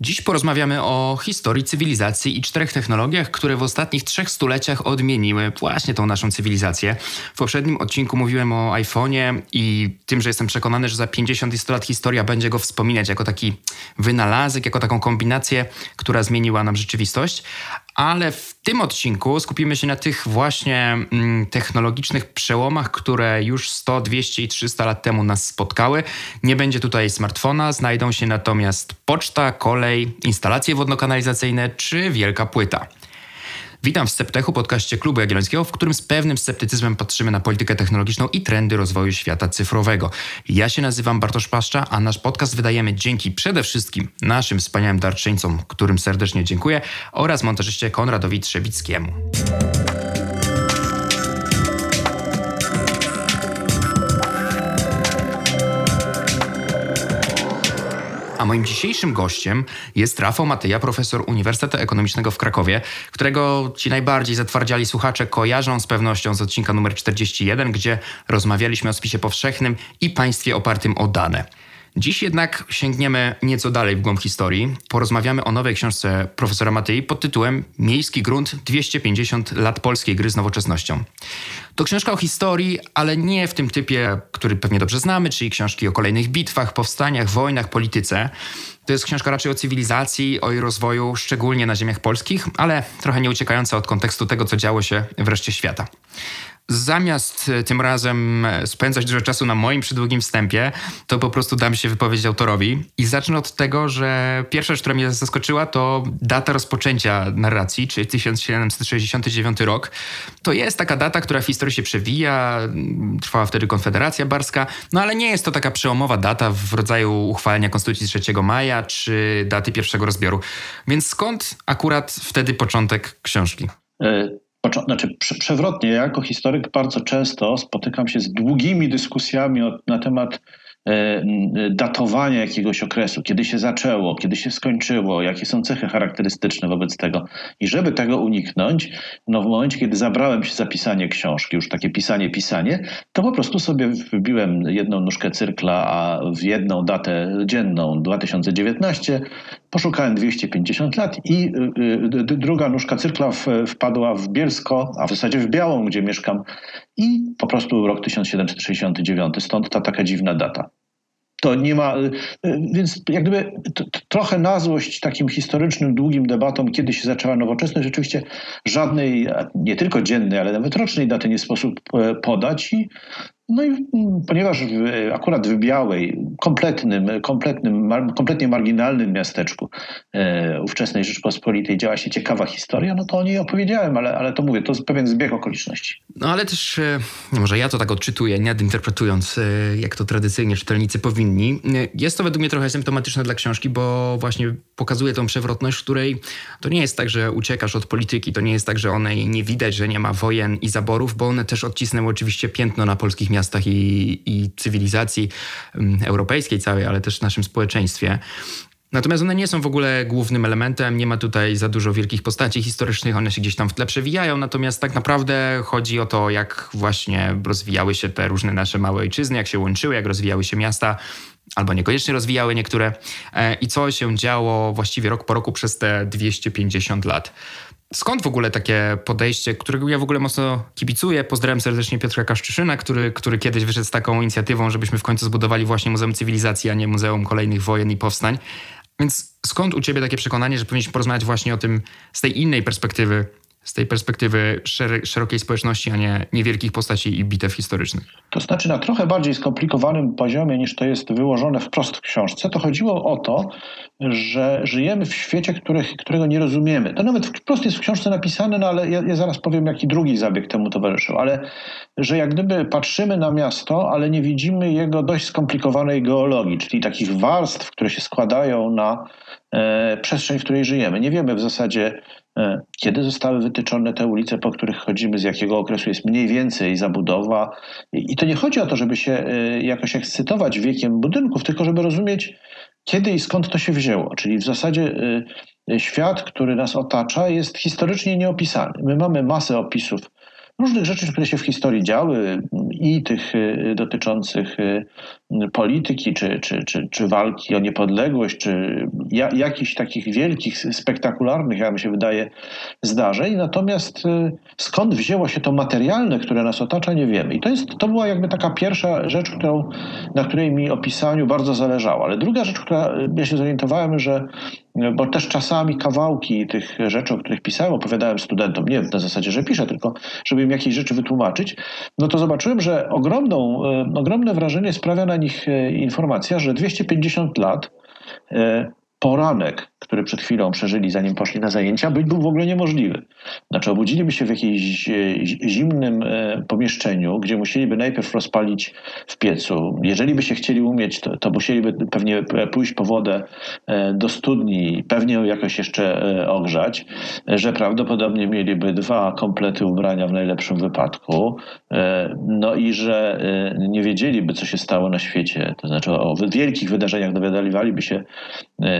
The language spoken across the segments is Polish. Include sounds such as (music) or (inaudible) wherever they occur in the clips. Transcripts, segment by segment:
Dziś porozmawiamy o historii cywilizacji i czterech technologiach, które w ostatnich trzech stuleciach odmieniły właśnie tą naszą cywilizację. W poprzednim odcinku mówiłem o iPhone'ie i tym, że jestem przekonany, że za 50 i 100 lat historia będzie go wspominać jako taki wynalazek, jako taką kombinację, która zmieniła nam rzeczywistość ale w tym odcinku skupimy się na tych właśnie mm, technologicznych przełomach, które już 100, 200 i 300 lat temu nas spotkały. Nie będzie tutaj smartfona, znajdą się natomiast poczta, kolej, instalacje wodno-kanalizacyjne czy wielka płyta. Witam w Sceptechu, podcaście Klubu Jagiellońskiego, w którym z pewnym sceptycyzmem patrzymy na politykę technologiczną i trendy rozwoju świata cyfrowego. Ja się nazywam Bartosz Paszcza, a nasz podcast wydajemy dzięki przede wszystkim naszym wspaniałym darczyńcom, którym serdecznie dziękuję, oraz montażyście Konradowi Trzebickiemu. Moim dzisiejszym gościem jest Rafał Matyja, profesor Uniwersytetu Ekonomicznego w Krakowie, którego ci najbardziej zatwardziali słuchacze kojarzą z pewnością z odcinka numer 41, gdzie rozmawialiśmy o spisie powszechnym i państwie opartym o dane. Dziś jednak sięgniemy nieco dalej w głąb historii. Porozmawiamy o nowej książce profesora Matyi pod tytułem Miejski grunt 250 lat polskiej gry z nowoczesnością. To książka o historii, ale nie w tym typie, który pewnie dobrze znamy, czyli książki o kolejnych bitwach, powstaniach, wojnach, polityce. To jest książka raczej o cywilizacji, o jej rozwoju, szczególnie na ziemiach polskich, ale trochę nie uciekająca od kontekstu tego, co działo się w świata. Zamiast e, tym razem e, spędzać dużo czasu na moim przydługim wstępie, to po prostu dam się wypowiedzieć autorowi. I zacznę od tego, że pierwsza rzecz, która mnie zaskoczyła, to data rozpoczęcia narracji, czyli 1769 rok. To jest taka data, która w historii się przewija, trwała wtedy Konfederacja Barska, no ale nie jest to taka przełomowa data w rodzaju uchwalenia Konstytucji 3 maja czy daty pierwszego rozbioru. Więc skąd akurat wtedy początek książki? Znaczy przewrotnie, ja jako historyk bardzo często spotykam się z długimi dyskusjami na temat E, datowania jakiegoś okresu, kiedy się zaczęło, kiedy się skończyło, jakie są cechy charakterystyczne wobec tego. I żeby tego uniknąć, no w momencie, kiedy zabrałem się za pisanie książki, już takie pisanie, pisanie, to po prostu sobie wbiłem jedną nóżkę cyrkla, a w jedną datę dzienną 2019 poszukałem 250 lat i y, y, druga nóżka cyrkla wpadła w Bielsko, a w zasadzie w Białą, gdzie mieszkam i po prostu rok 1769. Stąd ta taka dziwna data. To nie ma, y, więc jak gdyby trochę na złość takim historycznym, długim debatom, kiedy się zaczęła nowoczesność, rzeczywiście żadnej, nie tylko dziennej, ale nawet rocznej daty nie sposób e, podać i no i mm, ponieważ akurat w Białej, kompletnym, kompletnym, kompletnie marginalnym miasteczku e, ówczesnej Rzeczpospolitej działa się ciekawa historia, no to o niej opowiedziałem, ale, ale to mówię, to pewien zbieg okoliczności. No ale też, e, może ja to tak odczytuję, nie interpretując, e, jak to tradycyjnie czytelnicy powinni. Jest to według mnie trochę symptomatyczne dla książki, bo właśnie pokazuje tą przewrotność, w której to nie jest tak, że uciekasz od polityki, to nie jest tak, że one nie widać, że nie ma wojen i zaborów, bo one też odcisnęły oczywiście piętno na polskich miastach i, i cywilizacji mm, europejskiej całej, ale też w naszym społeczeństwie. Natomiast one nie są w ogóle głównym elementem, nie ma tutaj za dużo wielkich postaci historycznych, one się gdzieś tam w tle przewijają, natomiast tak naprawdę chodzi o to, jak właśnie rozwijały się te różne nasze małe ojczyzny, jak się łączyły, jak rozwijały się miasta, albo niekoniecznie rozwijały niektóre e, i co się działo właściwie rok po roku przez te 250 lat. Skąd w ogóle takie podejście, którego ja w ogóle mocno kibicuję? Pozdrawiam serdecznie Piotra Kaszczyszyna, który, który kiedyś wyszedł z taką inicjatywą, żebyśmy w końcu zbudowali właśnie Muzeum Cywilizacji, a nie Muzeum Kolejnych Wojen i Powstań. Więc skąd u ciebie takie przekonanie, że powinniśmy porozmawiać właśnie o tym z tej innej perspektywy, z tej perspektywy szerokiej społeczności, a nie niewielkich postaci i bitew historycznych? To znaczy na trochę bardziej skomplikowanym poziomie niż to jest wyłożone wprost w książce, to chodziło o to, że żyjemy w świecie, których, którego nie rozumiemy. To nawet wprost jest w książce napisane, no ale ja, ja zaraz powiem, jaki drugi zabieg temu towarzyszył, ale że jak gdyby patrzymy na miasto, ale nie widzimy jego dość skomplikowanej geologii, czyli takich warstw, które się składają na e, przestrzeń, w której żyjemy. Nie wiemy w zasadzie, kiedy zostały wytyczone te ulice, po których chodzimy, z jakiego okresu jest mniej więcej zabudowa. I, to nie chodzi o to, żeby się e, jakoś ekscytować wiekiem budynków, tylko żeby rozumieć, kiedy i skąd to się wzięło. Czyli w zasadzie y, świat, który nas otacza, jest historycznie nieopisany. My mamy masę opisów różnych rzeczy, które się w historii działy i tych dotyczących polityki, czy, czy, czy, czy walki o niepodległość, czy ja, jakichś takich wielkich, spektakularnych, jak mi się wydaje, zdarzeń. Natomiast skąd wzięło się to materialne, które nas otacza, nie wiemy. I to, jest, to była jakby taka pierwsza rzecz, którą, na której mi o pisaniu bardzo zależało. Ale druga rzecz, która ja się zorientowałem, że bo też czasami kawałki tych rzeczy, o których pisałem, opowiadałem studentom, nie na zasadzie, że piszę, tylko żeby im jakieś rzeczy wytłumaczyć, no to zobaczyłem, że ogromną, e, ogromne wrażenie sprawia na nich e, informacja, że 250 lat e, poranek, który przed chwilą przeżyli, zanim poszli na zajęcia, być był w ogóle niemożliwy. Znaczy, obudziliby się w jakimś e, zimnym e, pomieszczeniu, gdzie musieliby najpierw rozpalić w piecu. Jeżeli by się chcieli umieć, to, to musieliby pewnie pójść po wodę e, do studni, pewnie jakoś jeszcze ogrzać, że prawdopodobnie mieliby dwa komplety ubrania w najlepszym wypadku, no i że nie wiedzieliby, co się stało na świecie. To znaczy, o wielkich wydarzeniach dowiadywaliby się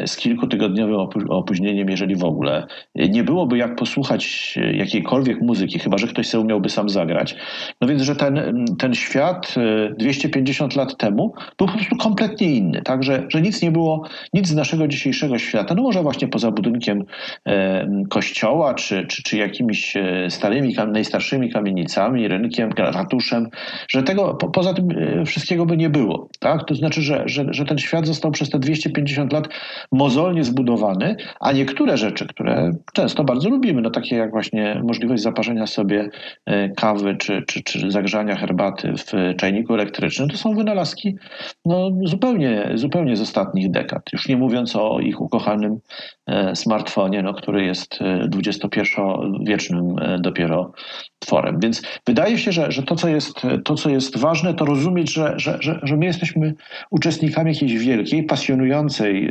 z kilkutygodniowym opóźnieniem, jeżeli w ogóle. Nie byłoby jak posłuchać jakiejkolwiek muzyki, chyba że ktoś sobie umiałby sam zagrać. No więc, że ten, ten świat 250 e, lat temu był po prostu kompletnie inny. Także, że nic nie było, nic z naszego dzisiejszego świata, no może właśnie poza budynkiem e, kościoła, czy, czy, czy jakimiś e, starymi, najstarszymi kamienicami, rynkiem, ratuszem, że tego po, poza tym wszystkiego by nie było. Tak? To znaczy, że, że, że ten świat został przez te 250 lat mozolnie zbudowany, a niektóre rzeczy, które często bardzo lubimy, no takie jak właśnie możliwość zaparzenia sobie e, kawy czy, czy, czy zagrzania herbaty w czajniku elektrycznym, to są wynalazki no, zupełnie, zupełnie z ostatnich dekad. Już nie mówiąc o ich ukochanym e, smartfonie, no, który jest XXI-wiecznym e, dopiero tworem. Więc wydaje się, że, że to, co jest, to, co jest ważne, to rozumieć, że, że, że, że my jesteśmy uczestnikami jakiejś wielkiej, pasjonującej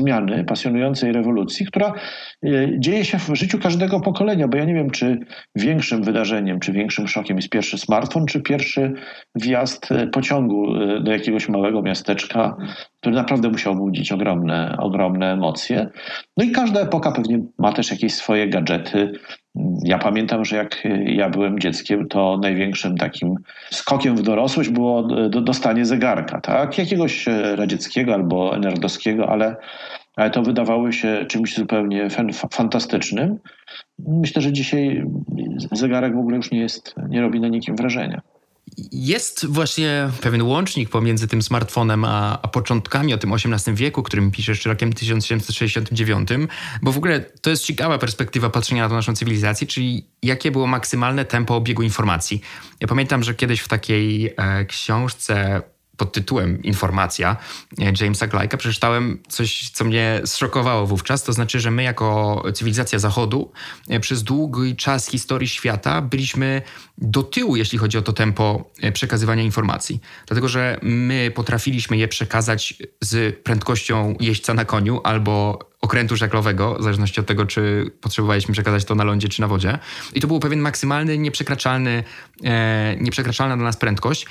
zmiany, pasjonującej rewolucji, która e, dzieje się w życiu każdego pokolenia, bo ja nie wiem, czy większym wydarzeniem, czy większym szokiem jest pierwszy smartfon, czy pierwszy wjazd e, pociągu do jakiegoś małego miasteczka, który naprawdę musiał budzić ogromne, ogromne emocje. No i każda epoka pewnie ma też jakieś swoje gadżety, ja pamiętam, że jak ja byłem dzieckiem, to największym takim skokiem w dorosłość było dostanie zegarka, tak? Jakiegoś e, radzieckiego albo nerdowskiego, ale, ale to wydawało się czymś zupełnie fantastycznym. Myślę, że dzisiaj zegarek w ogóle już nie jest, nie robi na nikim wrażenia. Jest właśnie pewien łącznik pomiędzy tym smartfonem a, a, początkami o tym XVIII wieku, którym piszesz, czy rokiem 1769, bo w ogóle to jest ciekawa perspektywa patrzenia na tą naszą cywilizację, czyli jakie było maksymalne tempo obiegu informacji. Ja pamiętam, że kiedyś w takiej e, książce pod tytułem Informacja e, Jamesa Gleica przeczytałem coś, co mnie zszokowało wówczas. To znaczy, że my jako cywilizacja Zachodu e, przez długi czas historii świata byliśmy do tyłu, jeśli chodzi o to tempo e, przekazywania informacji. Dlatego, że my potrafiliśmy je przekazać z prędkością jeźdźca na koniu albo okrętu żaglowego, w zależności od tego, czy potrzebowaliśmy przekazać to na lądzie, czy na wodzie. I to był pewien maksymalny, nieprzekraczalny, e, nieprzekraczalna dla nas prędkość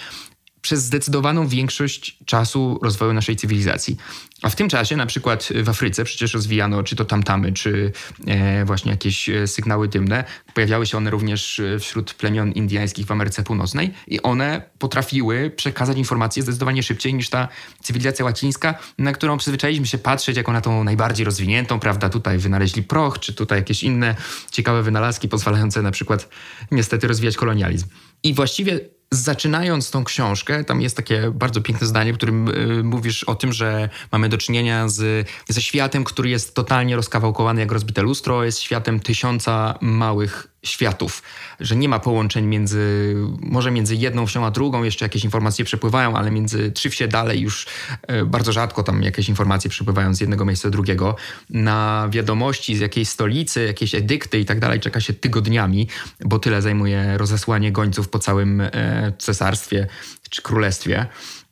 przez zdecydowaną większość czasu rozwoju naszej cywilizacji. A w tym czasie, na przykład w Afryce, przecież rozwijano czy to tamtamy, czy e, właśnie jakieś e, sygnały dymne. Pojawiały się one również e, wśród plemion indyjskich w Ameryce Północnej i one potrafiły przekazać informacje zdecydowanie szybciej niż ta cywilizacja łacińska, na którą przyzwyczailiśmy się patrzeć jako na tą najbardziej rozwiniętą, prawda? Tutaj wynaleźli proch, czy tutaj jakieś inne ciekawe wynalazki pozwalające na przykład niestety rozwijać kolonializm. I właściwie zaczynając tą książkę, tam jest takie bardzo piękne zdanie, w którym y, mówisz o tym, że mamy do czynienia z, ze światem, który jest totalnie rozkawałkowany jak rozbite lustro, jest światem tysiąca małych światów, że nie ma połączeń między, może między jedną wsią a drugą, jeszcze jakieś informacje przepływają, ale między trzy wsie dalej już e, bardzo rzadko tam jakieś informacje przepływają z jednego miejsca do drugiego. Na wiadomości z jakiejś stolicy, jakieś edykty i tak dalej czeka się tygodniami, bo tyle zajmuje rozesłanie gońców po całym e, cesarstwie czy królestwie.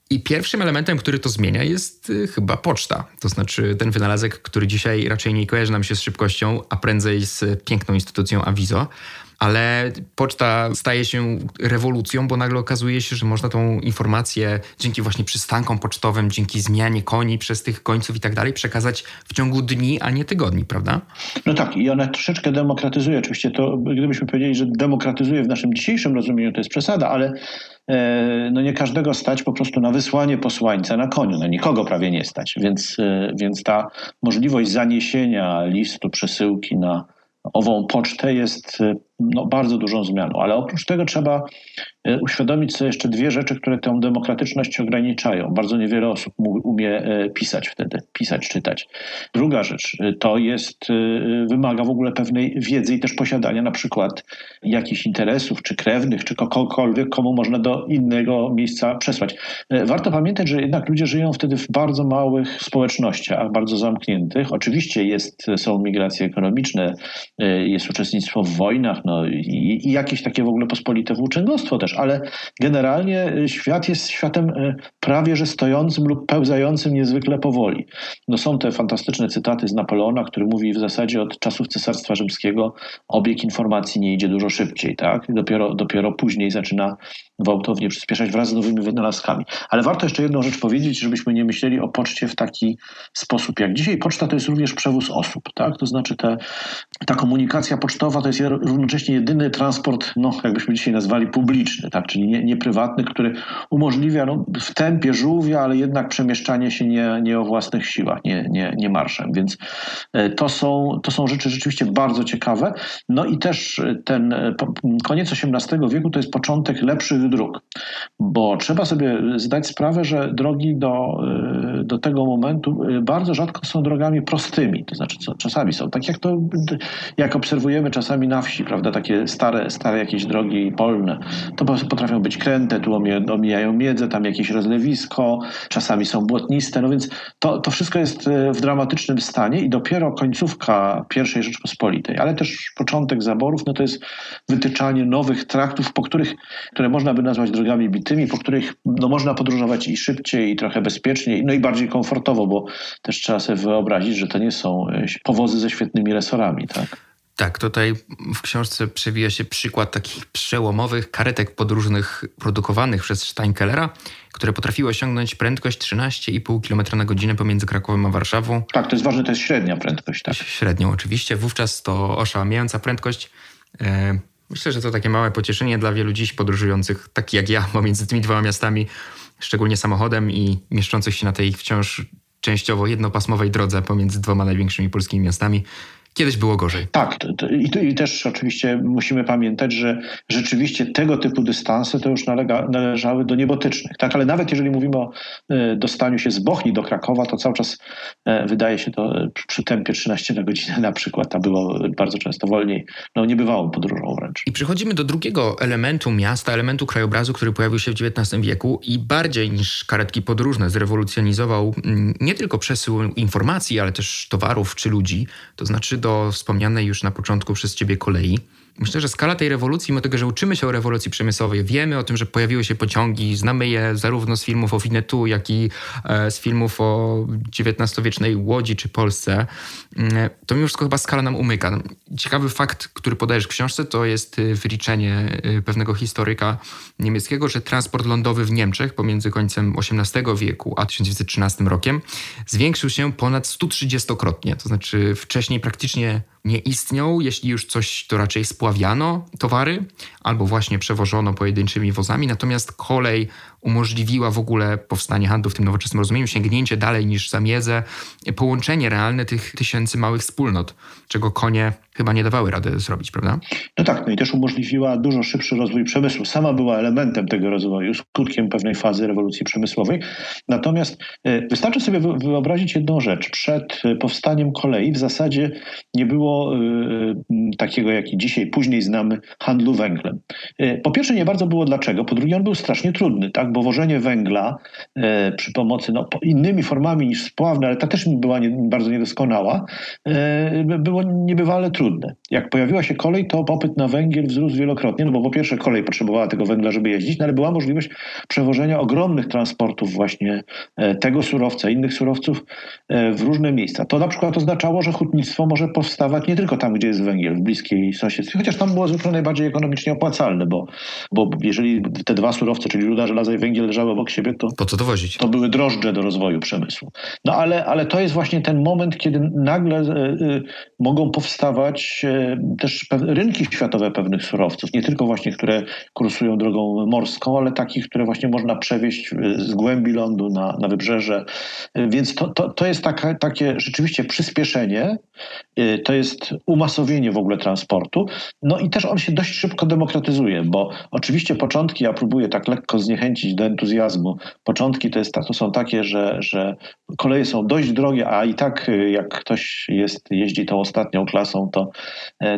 I pierwszym elementem, który to zmienia, jest y, chyba poczta. To znaczy ten wynalazek, który dzisiaj raczej nie kojarzy nam się z szybkością, a prędzej z piękną instytucją Avizo. Ale poczta staje się rewolucją, bo nagle okazuje się, że można tą informację dzięki właśnie przystankom pocztowym, dzięki zmianie koni przez tych końców i tak dalej przekazać w ciągu dni, a nie tygodni, prawda? No tak, i ona troszeczkę demokratyzuje. Oczywiście to, gdybyśmy powiedzieli, że demokratyzuje w naszym dzisiejszym rozumieniu, to jest przesada, ale e, no nie każdego stać po prostu na wysłanie posłańca na koniu. No nikogo prawie nie stać, więc, e, więc ta możliwość zaniesienia listu, przesyłki na ową pocztę jest e, no, bardzo dużą zmianą. Ale oprócz tego trzeba e, uświadomić sobie jeszcze dwie rzeczy, które tę demokratyczność ograniczają. Bardzo niewiele osób umie e, pisać wtedy, pisać, czytać. Druga rzecz to jest, wymaga w ogóle pewnej wiedzy i też posiadania na przykład jakichś interesów, czy krewnych, czy kogokolwiek, komu można do innego miejsca przesłać. Warto pamiętać, że jednak ludzie żyją wtedy w bardzo małych społecznościach, bardzo zamkniętych. Oczywiście jest, są migracje ekonomiczne, jest uczestnictwo w wojnach, no i, i jakieś takie w ogóle pospolite włóczęgostwo też, ale generalnie y, świat jest światem y, prawie że stojącym lub pełzającym niezwykle powoli. No są te fantastyczne cytaty z Napoleona, który mówi w zasadzie od czasów Cesarstwa Rzymskiego obieg informacji nie idzie dużo szybciej, tak? Dopiero, dopiero później zaczyna gwałtownie przyspieszać wraz z nowymi wynalazkami. Ale warto jeszcze jedną rzecz powiedzieć, żebyśmy nie myśleli o poczcie w taki sposób jak dzisiaj. Poczta to jest również przewóz osób, tak? To znaczy te, ta komunikacja pocztowa to jest równocześnie jedyny transport, no jakbyśmy dzisiaj nazwali publiczny, tak? Czyli nie, nie prywatny, który umożliwia no, w tempie żółwia, ale jednak przemieszczanie się nie, nie o własnych siłach, nie, nie, nie marszem. Więc e, to są, to są rzeczy rzeczywiście bardzo ciekawe. No i też ten e, koniec XVIII wieku to jest początek lepszych dróg, bo trzeba sobie zdać sprawę, że drogi do, do tego momentu bardzo rzadko są drogami prostymi, to znaczy co, czasami są, tak jak to, jak obserwujemy czasami na wsi, prawda, takie stare, stare jakieś drogi polne, to potrafią być kręte, tu omijają miedzę, tam jakieś rozlewisko, czasami są błotniste, no więc to, to wszystko jest y, w dramatycznym stanie i dopiero końcówka I Rzeczpospolitej, ale też początek zaborów, no to jest wytyczanie nowych traktów, po których, które można by nazwać drogami bitymi, po których no, można podróżować i szybciej, i trochę bezpieczniej, no i bardziej komfortowo, bo też trzeba sobie wyobrazić, że to nie są e, powozy ze świetnymi resorami, tak? Tak, tutaj w książce przewija się przykład takich przełomowych karetek podróżnych produkowanych przez Steinkellera, które potrafiły osiągnąć prędkość 13,5 km na godzinę pomiędzy Krakowem a Warszawą. Tak, to jest ważne, to jest średnia prędkość. Tak? Średnią oczywiście. Wówczas to oszałamiająca prędkość. E, Myślę, że to takie małe pocieszenie dla wielu dziś podróżujących, tak jak ja, (laughs) pomiędzy tymi dwoma miastami, szczególnie samochodem i mieszczących się na tej wciąż częściowo jednopasmowej drodze pomiędzy dwoma największymi polskimi miastami. Kiedyś było gorzej. Tak, i, i, też oczywiście musimy pamiętać, że rzeczywiście tego typu dystanse to już nalega, należały do niebotycznych. Tak? Ale nawet jeżeli mówimy o e, dostaniu się z Bochni do Krakowa, to cały czas e, wydaje się to e, przy tempie 13 na godzinę na przykład, a było bardzo często wolniej, no niebywałą podróżą wręcz. I przechodzimy do drugiego elementu miasta, elementu krajobrazu, który pojawił się w XIX wieku i bardziej niż karetki podróżne zrewolucjonizował mm, nie tylko przesył informacji, ale też towarów czy ludzi, to znaczy do do wspomnianej już na początku przez ciebie kolei. Myślę, że skala tej rewolucji, mimo tego, że uczymy się o rewolucji przemysłowej, wiemy o tym, że pojawiły się pociągi, znamy je zarówno z filmów o Winnetu, jak i e, z filmów o XIX-wiecznej Łodzi czy Polsce, mm, to mimo wszystko chyba skala nam umyka. Ciekawy fakt, który podajesz w książce, to jest e, wyliczenie e, pewnego historyka niemieckiego, że transport lądowy w Niemczech pomiędzy końcem XVIII wieku a 1913 rokiem zwiększył się ponad 130-krotnie. To znaczy wcześniej praktycznie nie istniał. Jeśli już coś, to raczej spławiano towary albo właśnie przewożono pojedynczymi wozami. Natomiast kolej umożliwiła w ogóle powstanie handlu w tym nowoczesnym rozumieniu, sięgnięcie dalej niż zamiedzę, połączenie realne tych tysięcy małych wspólnot, czego konie chyba nie dawały rady zrobić, prawda? No tak, no i też umożliwiła dużo szybszy rozwój przemysłu. Sama była elementem tego rozwoju, skutkiem pewnej fazy rewolucji przemysłowej. Natomiast e, wystarczy sobie wyobrazić jedną rzecz. Przed e, powstaniem kolei w zasadzie nie było e, takiego, jaki dzisiaj później znamy, handlu węglem. Po pierwsze nie bardzo było dlaczego, po drugie on był strasznie trudny, tak? bo wożenie węgla przy pomocy no, innymi formami niż spławne, ale ta też była nie, bardzo niedoskonała, było niebywale trudne trudne. Jak pojawiła się kolej, to popyt na węgiel wzrósł wielokrotnie, no bo po pierwsze kolej potrzebowała tego węgla, żeby jeździć, no ale była możliwość przewożenia ogromnych transportów właśnie e, tego surowca, innych surowców e, w różne miejsca. To na przykład oznaczało, że hutnictwo może powstawać nie tylko tam, gdzie jest węgiel, w bliskiej sąsiedztwie, chociaż tam było zwykle najbardziej ekonomicznie opłacalne, bo, bo jeżeli te dwa surowce, czyli ruda żelaza i węgiel leżały obok siebie, to, po co to wozić? To były drożdże do rozwoju przemysłu. No ale, ale to jest właśnie ten moment, kiedy nagle y, y, mogą powstawać y, też rynki światowe pewnych surowców, nie tylko właśnie, które kursują drogą morską, ale takich, które właśnie można przewieźć z głębi lądu na, na wybrzeże. Więc to, to, to jest taka, takie rzeczywiście przyspieszenie, to jest umasowienie w ogóle transportu. No i też on się dość szybko demokratyzuje, bo oczywiście początki, ja próbuję tak lekko zniechęcić do entuzjazmu, początki to, jest, to są takie, że, że koleje są dość drogie, a i tak jak ktoś jest, jeździ tą ostatnią klasą, to,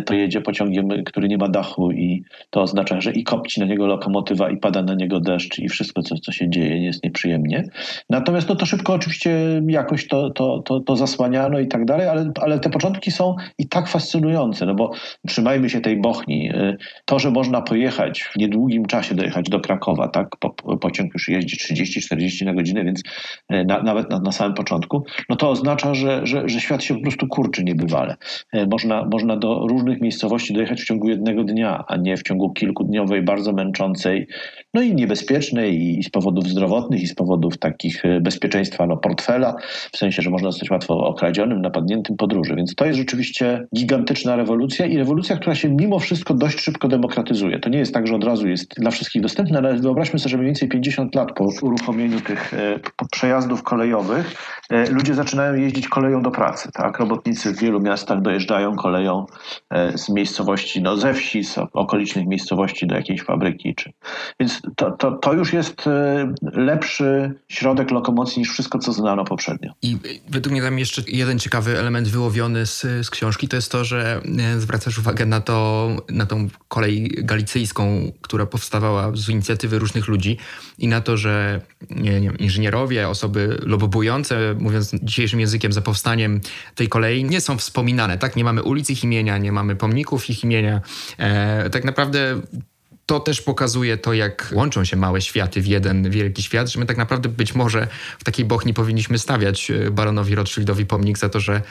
to jedzie pociągiem, który nie ma dachu i to oznacza, że i kopci na niego lokomotywa i pada na niego deszcz i wszystko, co, co się dzieje, jest nieprzyjemnie. Natomiast no to szybko oczywiście jakoś to, to, to, to zasłaniano i tak dalej, ale, ale te początki są i tak fascynujące, no bo trzymajmy się tej Bochni. To, że można pojechać w niedługim czasie dojechać do Krakowa, tak, po, pociąg już jeździ 30-40 na godzinę, więc e, na, nawet na, na, samym początku, no to oznacza, że, że, że świat się po prostu kurczy niebywale. E, można, można do różnych miejscowości dojechać w ciągu jednego dnia, a nie w ciągu kilkudniowej, bardzo męczącej, no i niebezpiecznej i z powodów zdrowotnych, i z powodów takich e, bezpieczeństwa no, portfela, w sensie, że można zostać łatwo okradzionym, napadniętym podróży. Więc to jest rzeczywiście gigantyczna rewolucja i rewolucja, która się mimo wszystko dość szybko demokratyzuje. To nie jest tak, że od razu jest dla wszystkich dostępna, ale wyobraźmy sobie, że mniej więcej 50 lat po uruchomieniu tych e, przejazdów kolejowych e, ludzie zaczynają jeździć koleją do pracy. Tak? Robotnicy w wielu miastach dojeżdżają koleją z miejscowości, no ze wsi, z okolicznych miejscowości do jakiejś fabryki. Czy... Więc to, to, to już jest lepszy środek lokomocji niż wszystko, co znano poprzednio. I według mnie tam jeszcze jeden ciekawy element wyłowiony z, z książki, to jest to, że e, zwracasz uwagę na, to, na tą kolej galicyjską, która powstawała z inicjatywy różnych ludzi i na to, że nie, nie, inżynierowie, osoby lobobujące, mówiąc dzisiejszym językiem, za powstaniem tej kolei nie są wspominane. Tak, nie mamy ulic ich imienia, nie mamy pomników ich imienia. E, tak naprawdę to też pokazuje to, jak łączą się małe światy w jeden wielki świat, że my tak naprawdę być może w takiej Bochni powinniśmy stawiać e, baronowi Rothschildowi pomnik za to, że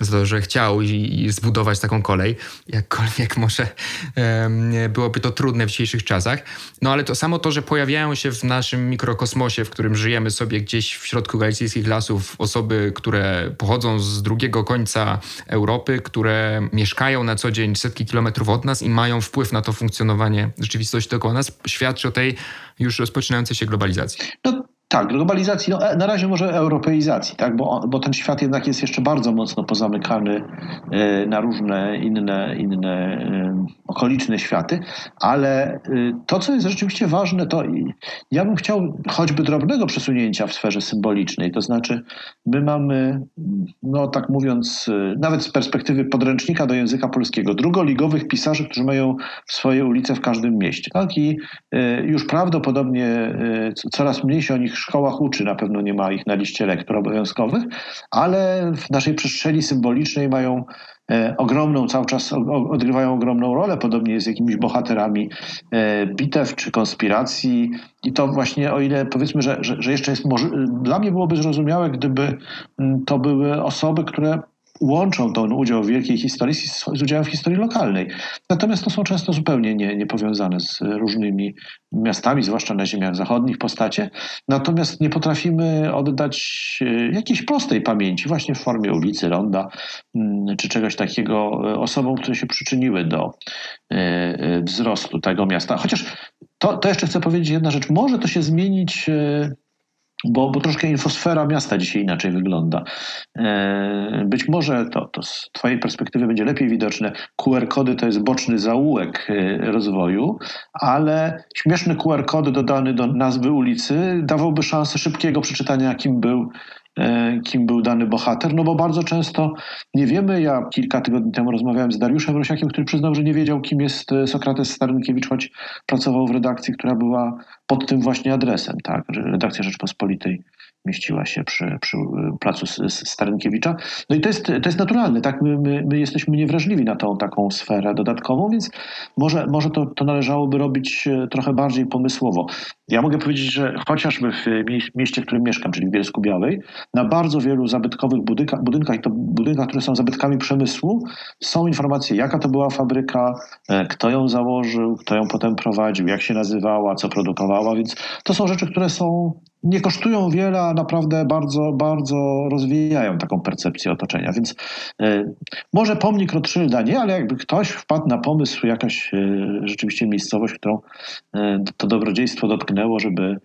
za to, że chciał i, i zbudować taką kolej, jakkolwiek może um, byłoby to trudne w dzisiejszych czasach. No ale to samo to, że pojawiają się w naszym mikrokosmosie, w którym żyjemy sobie gdzieś w środku galicyjskich lasów, osoby, które pochodzą z drugiego końca Europy, które mieszkają na co dzień setki kilometrów od nas i mają wpływ na to funkcjonowanie rzeczywistości dookoła nas, świadczy o tej już rozpoczynającej się globalizacji. No tak, globalizacji, no, e, na razie może europeizacji, tak? bo, bo ten świat jednak jest jeszcze bardzo mocno pozamykany e, na różne inne, inne e, okoliczne światy, ale to, co jest rzeczywiście ważne, to ja bym chciał choćby drobnego przesunięcia w sferze symbolicznej, to znaczy my mamy, no tak mówiąc, nawet z perspektywy podręcznika do języka polskiego, drugoligowych pisarzy, którzy mają swoje ulice w każdym mieście. Tak? I już prawdopodobnie coraz mniej się o nich szkołach uczy, na pewno nie ma ich na liście lektur obowiązkowych, ale w naszej przestrzeni symbolicznej mają e, ogromną, cały czas odgrywają ogromną rolę, podobnie z jakimiś bohaterami e, bitew czy konspiracji. I to właśnie o ile powiedzmy, że, że, że jeszcze jest, dla mnie byłoby zrozumiałe, gdyby mm, to były osoby, które łączą ten udział w wielkiej historii z, udziałem w historii lokalnej. Natomiast to są często zupełnie nie, niepowiązane z różnymi miastami, zwłaszcza na ziemiach zachodnich postacie. Natomiast nie potrafimy oddać e, jakiejś prostej pamięci, właśnie w formie ulicy, ronda, mm, czy czegoś takiego e, osobom, które się przyczyniły do e, wzrostu tego miasta. Chociaż to, to jeszcze chcę powiedzieć jedna rzecz. Może to się zmienić bo, bo troszkę infosfera miasta dzisiaj inaczej wygląda. E, być może to, to z Twojej perspektywy będzie lepiej widoczne. QR-kody to jest boczny zaułek e, rozwoju, ale śmieszny QR-kod dodany do nazwy ulicy dawałby szansę szybkiego przeczytania, kim był kim był dany bohater, no bo bardzo często nie wiemy. Ja kilka tygodni temu rozmawiałem z Dariuszem Rosiakiem, który przyznał, że nie wiedział, kim jest e, Sokrates Starynkiewicz, choć pracował w redakcji, która była pod tym właśnie adresem, tak, redakcja Rzeczpospolitej mieściła się przy, przy placu Starynkiewicza. No i to jest, to jest naturalne, tak? My, my, my jesteśmy niewrażliwi na tą taką sferę dodatkową, więc może, może to, to należałoby robić trochę bardziej pomysłowo. Ja mogę powiedzieć, że chociażby w mieście, w którym mieszkam, czyli w Bielsku Białej, na bardzo wielu zabytkowych budynkach, budynkach i to budynkach, które są zabytkami przemysłu, są informacje, jaka to była fabryka, e, kto ją założył, kto ją potem prowadził, jak się nazywała, co produkowała, więc to są rzeczy, które są nie kosztują wiele, a naprawdę bardzo, bardzo rozwijają taką percepcję otoczenia. Więc y, może pomnik Rothschilda nie, ale jakby ktoś wpadł na pomysł, jakaś y, rzeczywiście miejscowość, którą y, to dobrodziejstwo dotknęło, żeby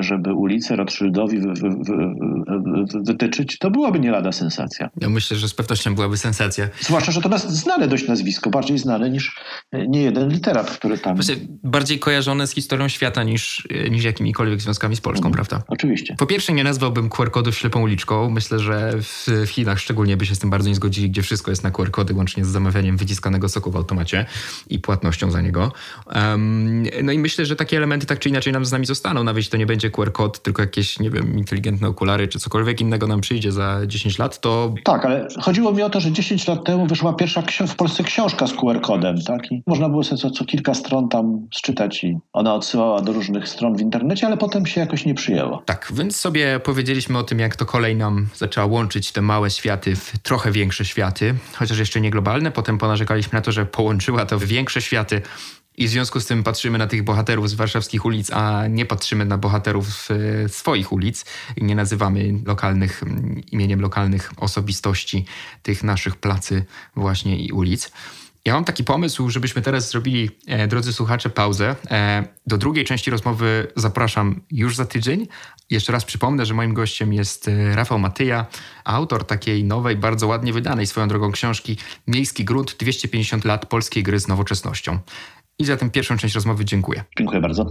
żeby ulicę Rothschildowi wy, wy, wy, wytyczyć, to byłaby nie lada sensacja. Ja myślę, że z pewnością byłaby sensacja. Zwłaszcza, że to nas znane dość nazwisko, bardziej znane niż e, nie jeden literat, który tam... Bardziej kojarzone z historią świata niż, e, niż jakimikolwiek związkami z Polską, mhm. prawda? Oczywiście. Po pierwsze nie nazwałbym QR-kodów ślepą uliczką. Myślę, że w, w Chinach szczególnie by się z tym bardzo nie zgodzili, gdzie wszystko jest na QR-kody, łącznie z zamawianiem wyciskanego soku w automacie i płatnością za niego. Um, no i myślę, że takie elementy tak czy inaczej nam z nami zostaną, nawet jeśli to nie będzie QR kod, tylko jakieś, nie wiem, inteligentne okulary, czy cokolwiek innego nam przyjdzie za 10 lat, to... Tak, ale chodziło mi o to, że 10 lat temu wyszła pierwsza w Polsce książka z QR kodem, tak? I można było sobie co, co kilka stron tam sczytać i ona odsyłała do różnych stron w internecie, ale potem się jakoś nie przyjęło. Tak, więc sobie powiedzieliśmy o tym, jak to kolej nam zaczęła łączyć te małe światy w trochę większe światy, chociaż jeszcze nie globalne. Potem ponarzekaliśmy na to, że połączyła to w większe światy i w związku z tym patrzymy na tych bohaterów z warszawskich ulic, a nie patrzymy na bohaterów e, swoich ulic nie nazywamy lokalnych, imieniem lokalnych osobistości tych naszych placy właśnie i ulic. Ja mam taki pomysł, żebyśmy teraz zrobili, e, drodzy słuchacze, pauzę. E, do drugiej części rozmowy zapraszam już za tydzień. Jeszcze raz przypomnę, że moim gościem jest e, Rafał Matyja, autor takiej nowej, bardzo ładnie wydanej swoją drogą książki Miejski Grunt 250 lat polskiej gry z nowoczesnością. I za tę pierwszą część rozmowy dziękuję. Dziękuję bardzo.